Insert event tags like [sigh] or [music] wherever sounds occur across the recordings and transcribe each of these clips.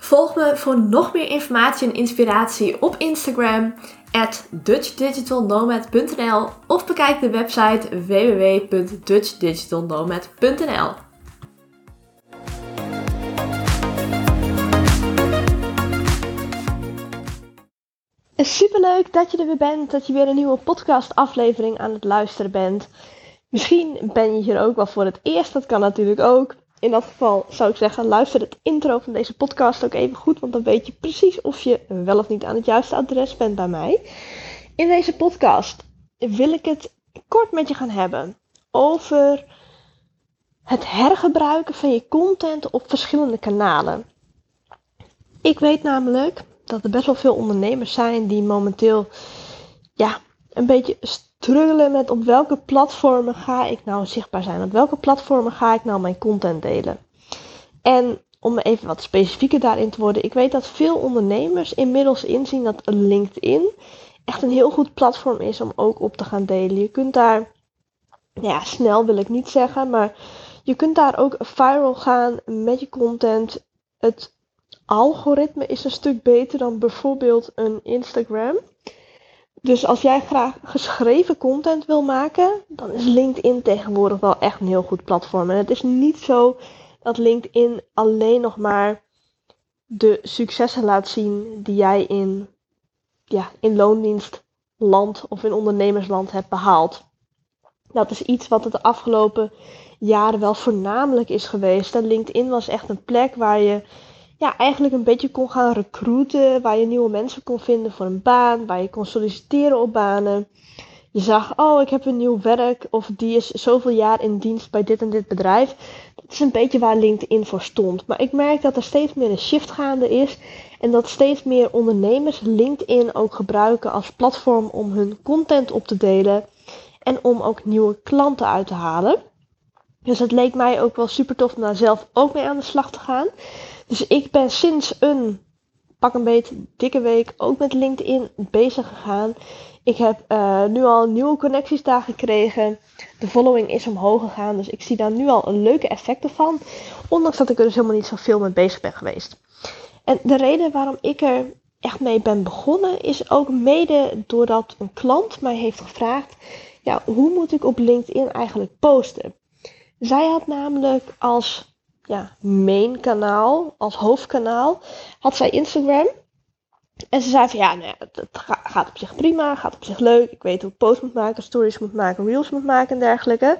Volg me voor nog meer informatie en inspiratie op Instagram at dutchdigitalnomad.nl of bekijk de website www.dutchdigitalnomad.nl. Superleuk dat je er weer bent, dat je weer een nieuwe podcast aflevering aan het luisteren bent. Misschien ben je hier ook wel voor het eerst, dat kan natuurlijk ook in dat geval zou ik zeggen, luister het intro van deze podcast ook even goed, want dan weet je precies of je wel of niet aan het juiste adres bent bij mij. In deze podcast wil ik het kort met je gaan hebben over het hergebruiken van je content op verschillende kanalen. Ik weet namelijk dat er best wel veel ondernemers zijn die momenteel ja, een beetje struggelen met op welke platformen ga ik nou zichtbaar zijn? Op welke platformen ga ik nou mijn content delen? En om even wat specifieker daarin te worden, ik weet dat veel ondernemers inmiddels inzien dat LinkedIn echt een heel goed platform is om ook op te gaan delen. Je kunt daar, ja, snel wil ik niet zeggen, maar je kunt daar ook viral gaan met je content. Het algoritme is een stuk beter dan bijvoorbeeld een Instagram. Dus als jij graag geschreven content wil maken, dan is LinkedIn tegenwoordig wel echt een heel goed platform. En het is niet zo dat LinkedIn alleen nog maar de successen laat zien die jij in, ja, in loondienstland of in ondernemersland hebt behaald. Dat is iets wat het de afgelopen jaren wel voornamelijk is geweest. En LinkedIn was echt een plek waar je ja, eigenlijk een beetje kon gaan recruiten. Waar je nieuwe mensen kon vinden voor een baan. Waar je kon solliciteren op banen. Je zag, oh, ik heb een nieuw werk. Of die is zoveel jaar in dienst bij dit en dit bedrijf. Dat is een beetje waar LinkedIn voor stond. Maar ik merk dat er steeds meer een shift gaande is. En dat steeds meer ondernemers LinkedIn ook gebruiken als platform om hun content op te delen. En om ook nieuwe klanten uit te halen. Dus het leek mij ook wel super tof om daar zelf ook mee aan de slag te gaan. Dus ik ben sinds een pak een beetje dikke week ook met LinkedIn bezig gegaan. Ik heb uh, nu al nieuwe connecties daar gekregen. De following is omhoog gegaan. Dus ik zie daar nu al een leuke effecten van. Ondanks dat ik er dus helemaal niet zoveel mee bezig ben geweest. En de reden waarom ik er echt mee ben begonnen is ook mede doordat een klant mij heeft gevraagd: ja, hoe moet ik op LinkedIn eigenlijk posten? Zij had namelijk als ja, main kanaal, als hoofdkanaal, had zij Instagram. En ze zei van ja, nou het, gaat op zich prima, gaat op zich leuk. Ik weet hoe ik posts moet maken, stories moet maken, reels moet maken en dergelijke.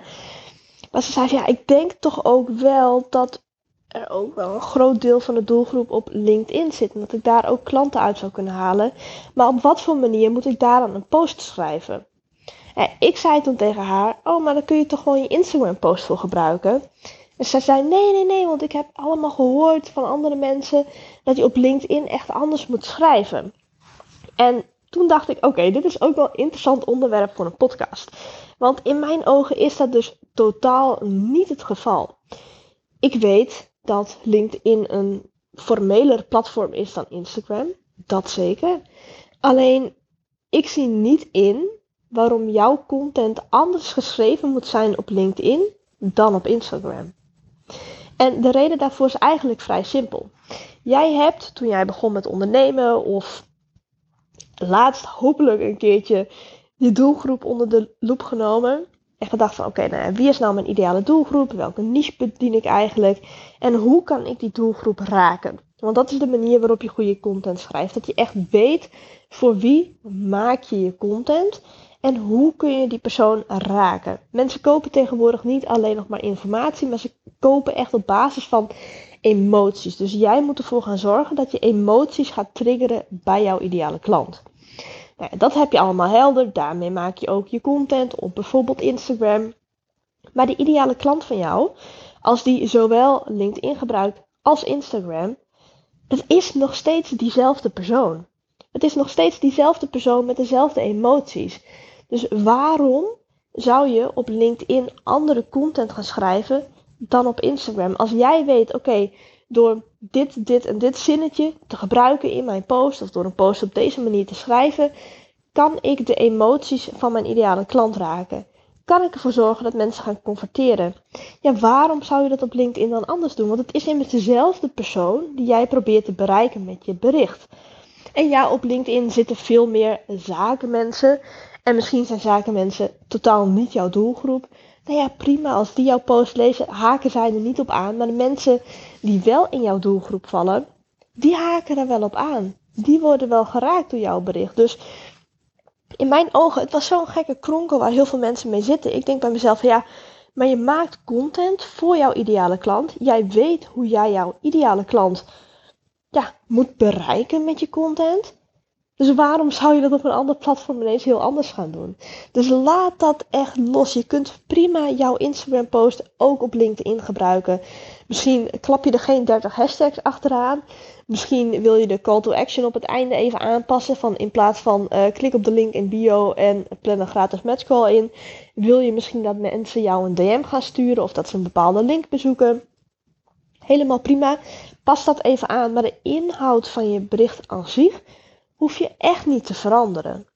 Maar ze zei van ja, ik denk toch ook wel dat er ook wel een groot deel van de doelgroep op LinkedIn zit. En dat ik daar ook klanten uit zou kunnen halen. Maar op wat voor manier moet ik daar dan een post schrijven? En ik zei toen tegen haar, oh, maar dan kun je toch gewoon je Instagram post voor gebruiken. En zij zei: Nee, nee, nee, want ik heb allemaal gehoord van andere mensen dat je op LinkedIn echt anders moet schrijven. En toen dacht ik: Oké, dit is ook wel een interessant onderwerp voor een podcast. Want in mijn ogen is dat dus totaal niet het geval. Ik weet dat LinkedIn een formeler platform is dan Instagram. Dat zeker. Alleen, ik zie niet in waarom jouw content anders geschreven moet zijn op LinkedIn dan op Instagram. En de reden daarvoor is eigenlijk vrij simpel. Jij hebt toen jij begon met ondernemen of laatst hopelijk een keertje je doelgroep onder de loep genomen. En gedacht van oké, nou, wie is nou mijn ideale doelgroep? Welke niche bedien ik eigenlijk? En hoe kan ik die doelgroep raken? Want dat is de manier waarop je goede content schrijft. Dat je echt weet voor wie maak je je content. En hoe kun je die persoon raken? Mensen kopen tegenwoordig niet alleen nog maar informatie, maar ze kopen echt op basis van emoties. Dus jij moet ervoor gaan zorgen dat je emoties gaat triggeren bij jouw ideale klant. Nou, dat heb je allemaal helder. Daarmee maak je ook je content op bijvoorbeeld Instagram. Maar de ideale klant van jou, als die zowel LinkedIn gebruikt als Instagram, het is nog steeds diezelfde persoon. Het is nog steeds diezelfde persoon met dezelfde emoties. Dus waarom zou je op LinkedIn andere content gaan schrijven dan op Instagram? Als jij weet, oké, door dit, dit en dit zinnetje te gebruiken in mijn post, of door een post op deze manier te schrijven, kan ik de emoties van mijn ideale klant raken? Kan ik ervoor zorgen dat mensen gaan converteren? Ja, waarom zou je dat op LinkedIn dan anders doen? Want het is immers dezelfde persoon die jij probeert te bereiken met je bericht. En ja, op LinkedIn zitten veel meer zakenmensen. En misschien zijn zakenmensen totaal niet jouw doelgroep. Nou ja, prima. Als die jouw post lezen, haken zij er niet op aan. Maar de mensen die wel in jouw doelgroep vallen, die haken er wel op aan. Die worden wel geraakt door jouw bericht. Dus in mijn ogen, het was zo'n gekke kronkel waar heel veel mensen mee zitten. Ik denk bij mezelf, ja, maar je maakt content voor jouw ideale klant. Jij weet hoe jij jouw ideale klant ja, moet bereiken met je content. Dus waarom zou je dat op een ander platform ineens heel anders gaan doen? Dus laat dat echt los. Je kunt prima jouw Instagram post ook op LinkedIn gebruiken. Misschien klap je er geen 30 hashtags achteraan. Misschien wil je de call to action op het einde even aanpassen. Van in plaats van uh, klik op de link in bio en plan een gratis matchcall in. Wil je misschien dat mensen jou een DM gaan sturen of dat ze een bepaalde link bezoeken. Helemaal prima. Pas dat even aan. Maar de inhoud van je bericht aan zich hoef je echt niet te veranderen.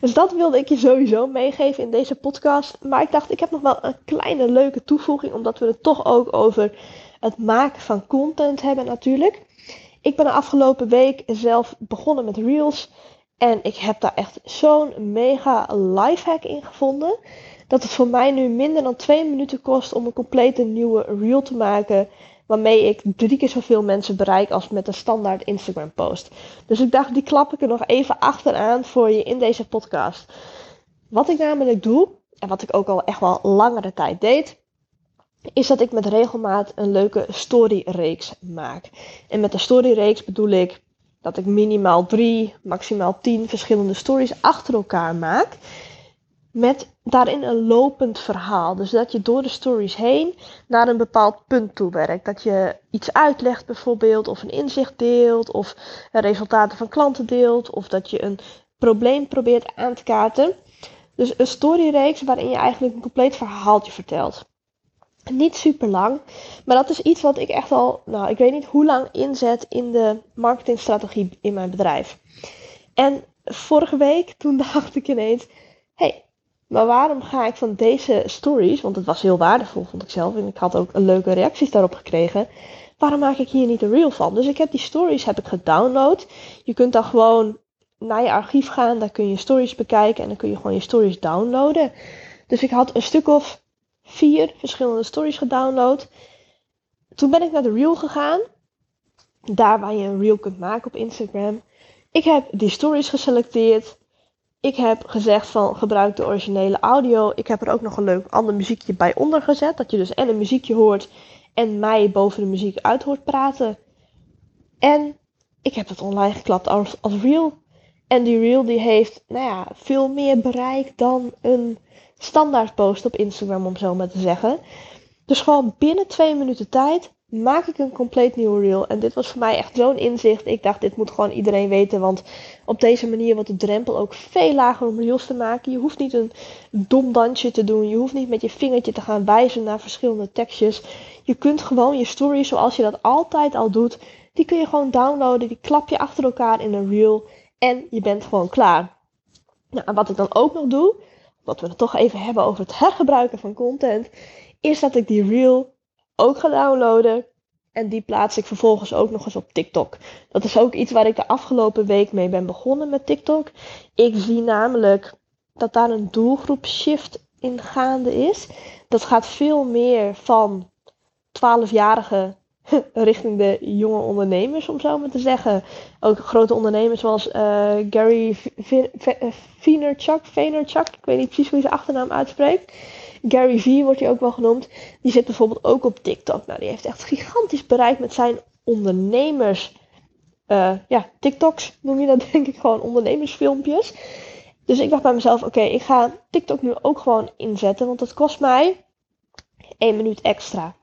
Dus dat wilde ik je sowieso meegeven in deze podcast. Maar ik dacht, ik heb nog wel een kleine leuke toevoeging, omdat we het toch ook over het maken van content hebben natuurlijk. Ik ben de afgelopen week zelf begonnen met Reels. En ik heb daar echt zo'n mega lifehack in gevonden. Dat het voor mij nu minder dan twee minuten kost om een complete nieuwe reel te maken waarmee ik drie keer zoveel mensen bereik als met een standaard Instagram post. Dus ik dacht, die klap ik er nog even achteraan voor je in deze podcast. Wat ik namelijk doe, en wat ik ook al echt wel langere tijd deed, is dat ik met regelmaat een leuke storyreeks maak. En met de storyreeks bedoel ik dat ik minimaal drie, maximaal tien verschillende stories achter elkaar maak met daarin een lopend verhaal. Dus dat je door de stories heen naar een bepaald punt toe werkt. Dat je iets uitlegt bijvoorbeeld, of een inzicht deelt, of resultaten van klanten deelt, of dat je een probleem probeert aan te kaarten. Dus een storyreeks waarin je eigenlijk een compleet verhaaltje vertelt. Niet super lang, maar dat is iets wat ik echt al, nou ik weet niet hoe lang inzet in de marketingstrategie in mijn bedrijf. En vorige week, toen [laughs] dacht ik ineens, hey, maar waarom ga ik van deze stories, want het was heel waardevol vond ik zelf en ik had ook leuke reacties daarop gekregen. Waarom maak ik hier niet een reel van? Dus ik heb die stories heb ik gedownload. Je kunt dan gewoon naar je archief gaan, daar kun je stories bekijken en dan kun je gewoon je stories downloaden. Dus ik had een stuk of vier verschillende stories gedownload. Toen ben ik naar de reel gegaan. Daar waar je een reel kunt maken op Instagram. Ik heb die stories geselecteerd. Ik heb gezegd van gebruik de originele audio. Ik heb er ook nog een leuk ander muziekje bij onder gezet. Dat je dus en een muziekje hoort en mij boven de muziek uit hoort praten. En ik heb het online geklapt als, als reel. En die reel die heeft nou ja, veel meer bereik dan een standaard post op Instagram om zo maar te zeggen. Dus gewoon binnen twee minuten tijd maak ik een compleet nieuwe reel. En dit was voor mij echt zo'n inzicht. Ik dacht, dit moet gewoon iedereen weten. Want op deze manier wordt de drempel ook veel lager om reels te maken. Je hoeft niet een dom dansje te doen. Je hoeft niet met je vingertje te gaan wijzen naar verschillende tekstjes. Je kunt gewoon je stories zoals je dat altijd al doet. Die kun je gewoon downloaden. Die klap je achter elkaar in een reel. En je bent gewoon klaar. Nou, en wat ik dan ook nog doe. Wat we het toch even hebben over het hergebruiken van content. Is dat ik die reel ook ga downloaden. En die plaats ik vervolgens ook nog eens op TikTok. Dat is ook iets waar ik de afgelopen week mee ben begonnen met TikTok. Ik zie namelijk dat daar een doelgroep shift in gaande is. Dat gaat veel meer van 12-jarigen [laughs] richting de jonge ondernemers, om zo maar te zeggen. Ook grote ondernemers zoals uh, Gary Vaynerchuk, Vaynerchuk, ik weet niet precies hoe je zijn achternaam uitspreekt. Gary Vee wordt hij ook wel genoemd. Die zit bijvoorbeeld ook op TikTok. Nou, die heeft echt gigantisch bereik met zijn ondernemers. Uh, ja, TikToks noem je dat [laughs] denk ik gewoon ondernemersfilmpjes. Dus ik dacht bij mezelf, oké, ik ga TikTok nu ook gewoon inzetten. Want dat kost mij 1 minuut extra.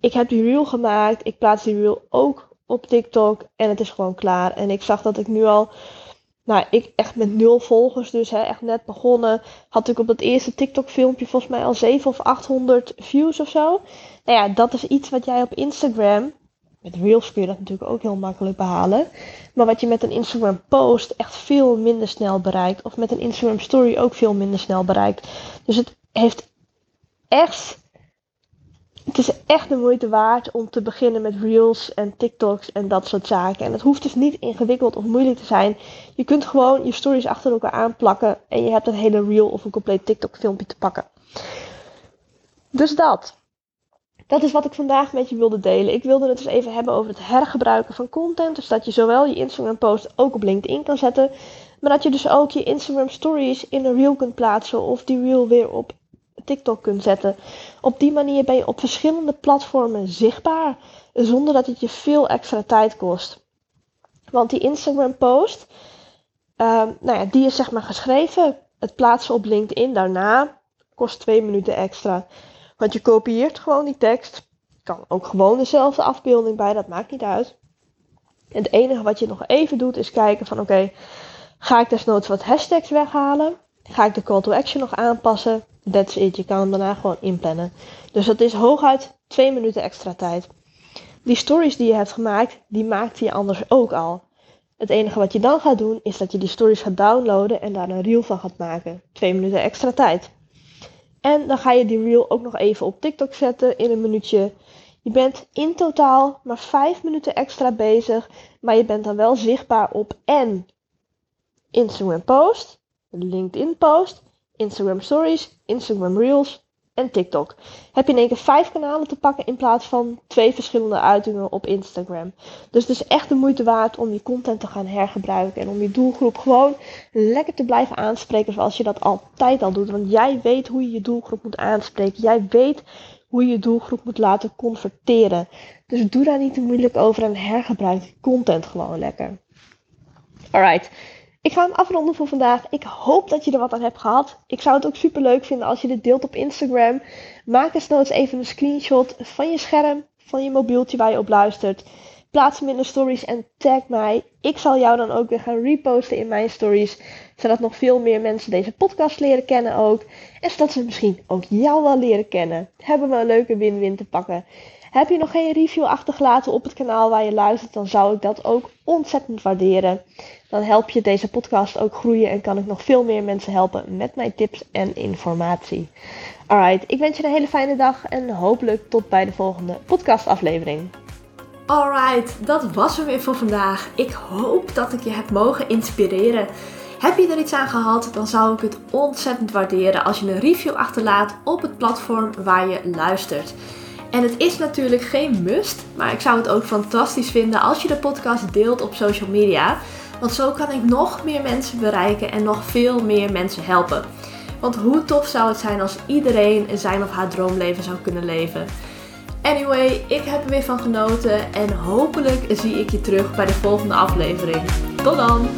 Ik heb die reel gemaakt. Ik plaats die reel ook op TikTok en het is gewoon klaar. En ik zag dat ik nu al, nou, ik echt met nul volgers, dus hè, echt net begonnen, had ik op dat eerste TikTok-filmpje volgens mij al 7 of 800 views of zo. Nou ja, dat is iets wat jij op Instagram, met Reels kun je dat natuurlijk ook heel makkelijk behalen, maar wat je met een Instagram post echt veel minder snel bereikt, of met een Instagram story ook veel minder snel bereikt. Dus het heeft echt het is echt de moeite waard om te beginnen met reels en TikToks en dat soort zaken. En het hoeft dus niet ingewikkeld of moeilijk te zijn. Je kunt gewoon je stories achter elkaar aanplakken en je hebt een hele reel of een compleet TikTok filmpje te pakken. Dus dat. Dat is wat ik vandaag met je wilde delen. Ik wilde het dus even hebben over het hergebruiken van content. Dus dat je zowel je Instagram post ook op LinkedIn kan zetten. Maar dat je dus ook je Instagram stories in een reel kunt plaatsen. Of die reel weer op TikTok kunt zetten. Op die manier ben je op verschillende platformen zichtbaar, zonder dat het je veel extra tijd kost. Want die Instagram post, uh, nou ja, die is zeg maar geschreven. Het plaatsen op LinkedIn daarna kost twee minuten extra. Want je kopieert gewoon die tekst. Kan ook gewoon dezelfde afbeelding bij, dat maakt niet uit. het enige wat je nog even doet is kijken van oké, ga ik desnoods wat hashtags weghalen? Ga ik de call to action nog aanpassen? That's it. Je kan hem daarna gewoon inplannen. Dus dat is hooguit twee minuten extra tijd. Die stories die je hebt gemaakt, die maakte je anders ook al. Het enige wat je dan gaat doen, is dat je die stories gaat downloaden en daar een reel van gaat maken. Twee minuten extra tijd. En dan ga je die reel ook nog even op TikTok zetten in een minuutje. Je bent in totaal maar vijf minuten extra bezig, maar je bent dan wel zichtbaar op en Instagram post, LinkedIn post Instagram Stories, Instagram Reels en TikTok. Heb je in één keer vijf kanalen te pakken in plaats van twee verschillende uitingen op Instagram. Dus het is echt de moeite waard om je content te gaan hergebruiken en om je doelgroep gewoon lekker te blijven aanspreken zoals je dat altijd al doet. Want jij weet hoe je je doelgroep moet aanspreken. Jij weet hoe je je doelgroep moet laten converteren. Dus doe daar niet te moeilijk over en hergebruik die content gewoon lekker. Alright. Ik ga hem afronden voor vandaag. Ik hoop dat je er wat aan hebt gehad. Ik zou het ook super leuk vinden als je dit deelt op Instagram. Maak eens eens even een screenshot van je scherm, van je mobieltje waar je op luistert. Plaats hem in de stories en tag mij. Ik zal jou dan ook weer gaan reposten in mijn stories. Zodat nog veel meer mensen deze podcast leren kennen ook. En zodat ze misschien ook jou wel leren kennen. Hebben we een leuke win-win te pakken. Heb je nog geen review achtergelaten op het kanaal waar je luistert, dan zou ik dat ook ontzettend waarderen. Dan help je deze podcast ook groeien en kan ik nog veel meer mensen helpen met mijn tips en informatie. Alright, ik wens je een hele fijne dag en hopelijk tot bij de volgende podcastaflevering. Alright, dat was hem weer voor vandaag. Ik hoop dat ik je heb mogen inspireren. Heb je er iets aan gehad, dan zou ik het ontzettend waarderen als je een review achterlaat op het platform waar je luistert. En het is natuurlijk geen must, maar ik zou het ook fantastisch vinden als je de podcast deelt op social media. Want zo kan ik nog meer mensen bereiken en nog veel meer mensen helpen. Want hoe tof zou het zijn als iedereen zijn of haar droomleven zou kunnen leven? Anyway, ik heb er weer van genoten en hopelijk zie ik je terug bij de volgende aflevering. Tot dan!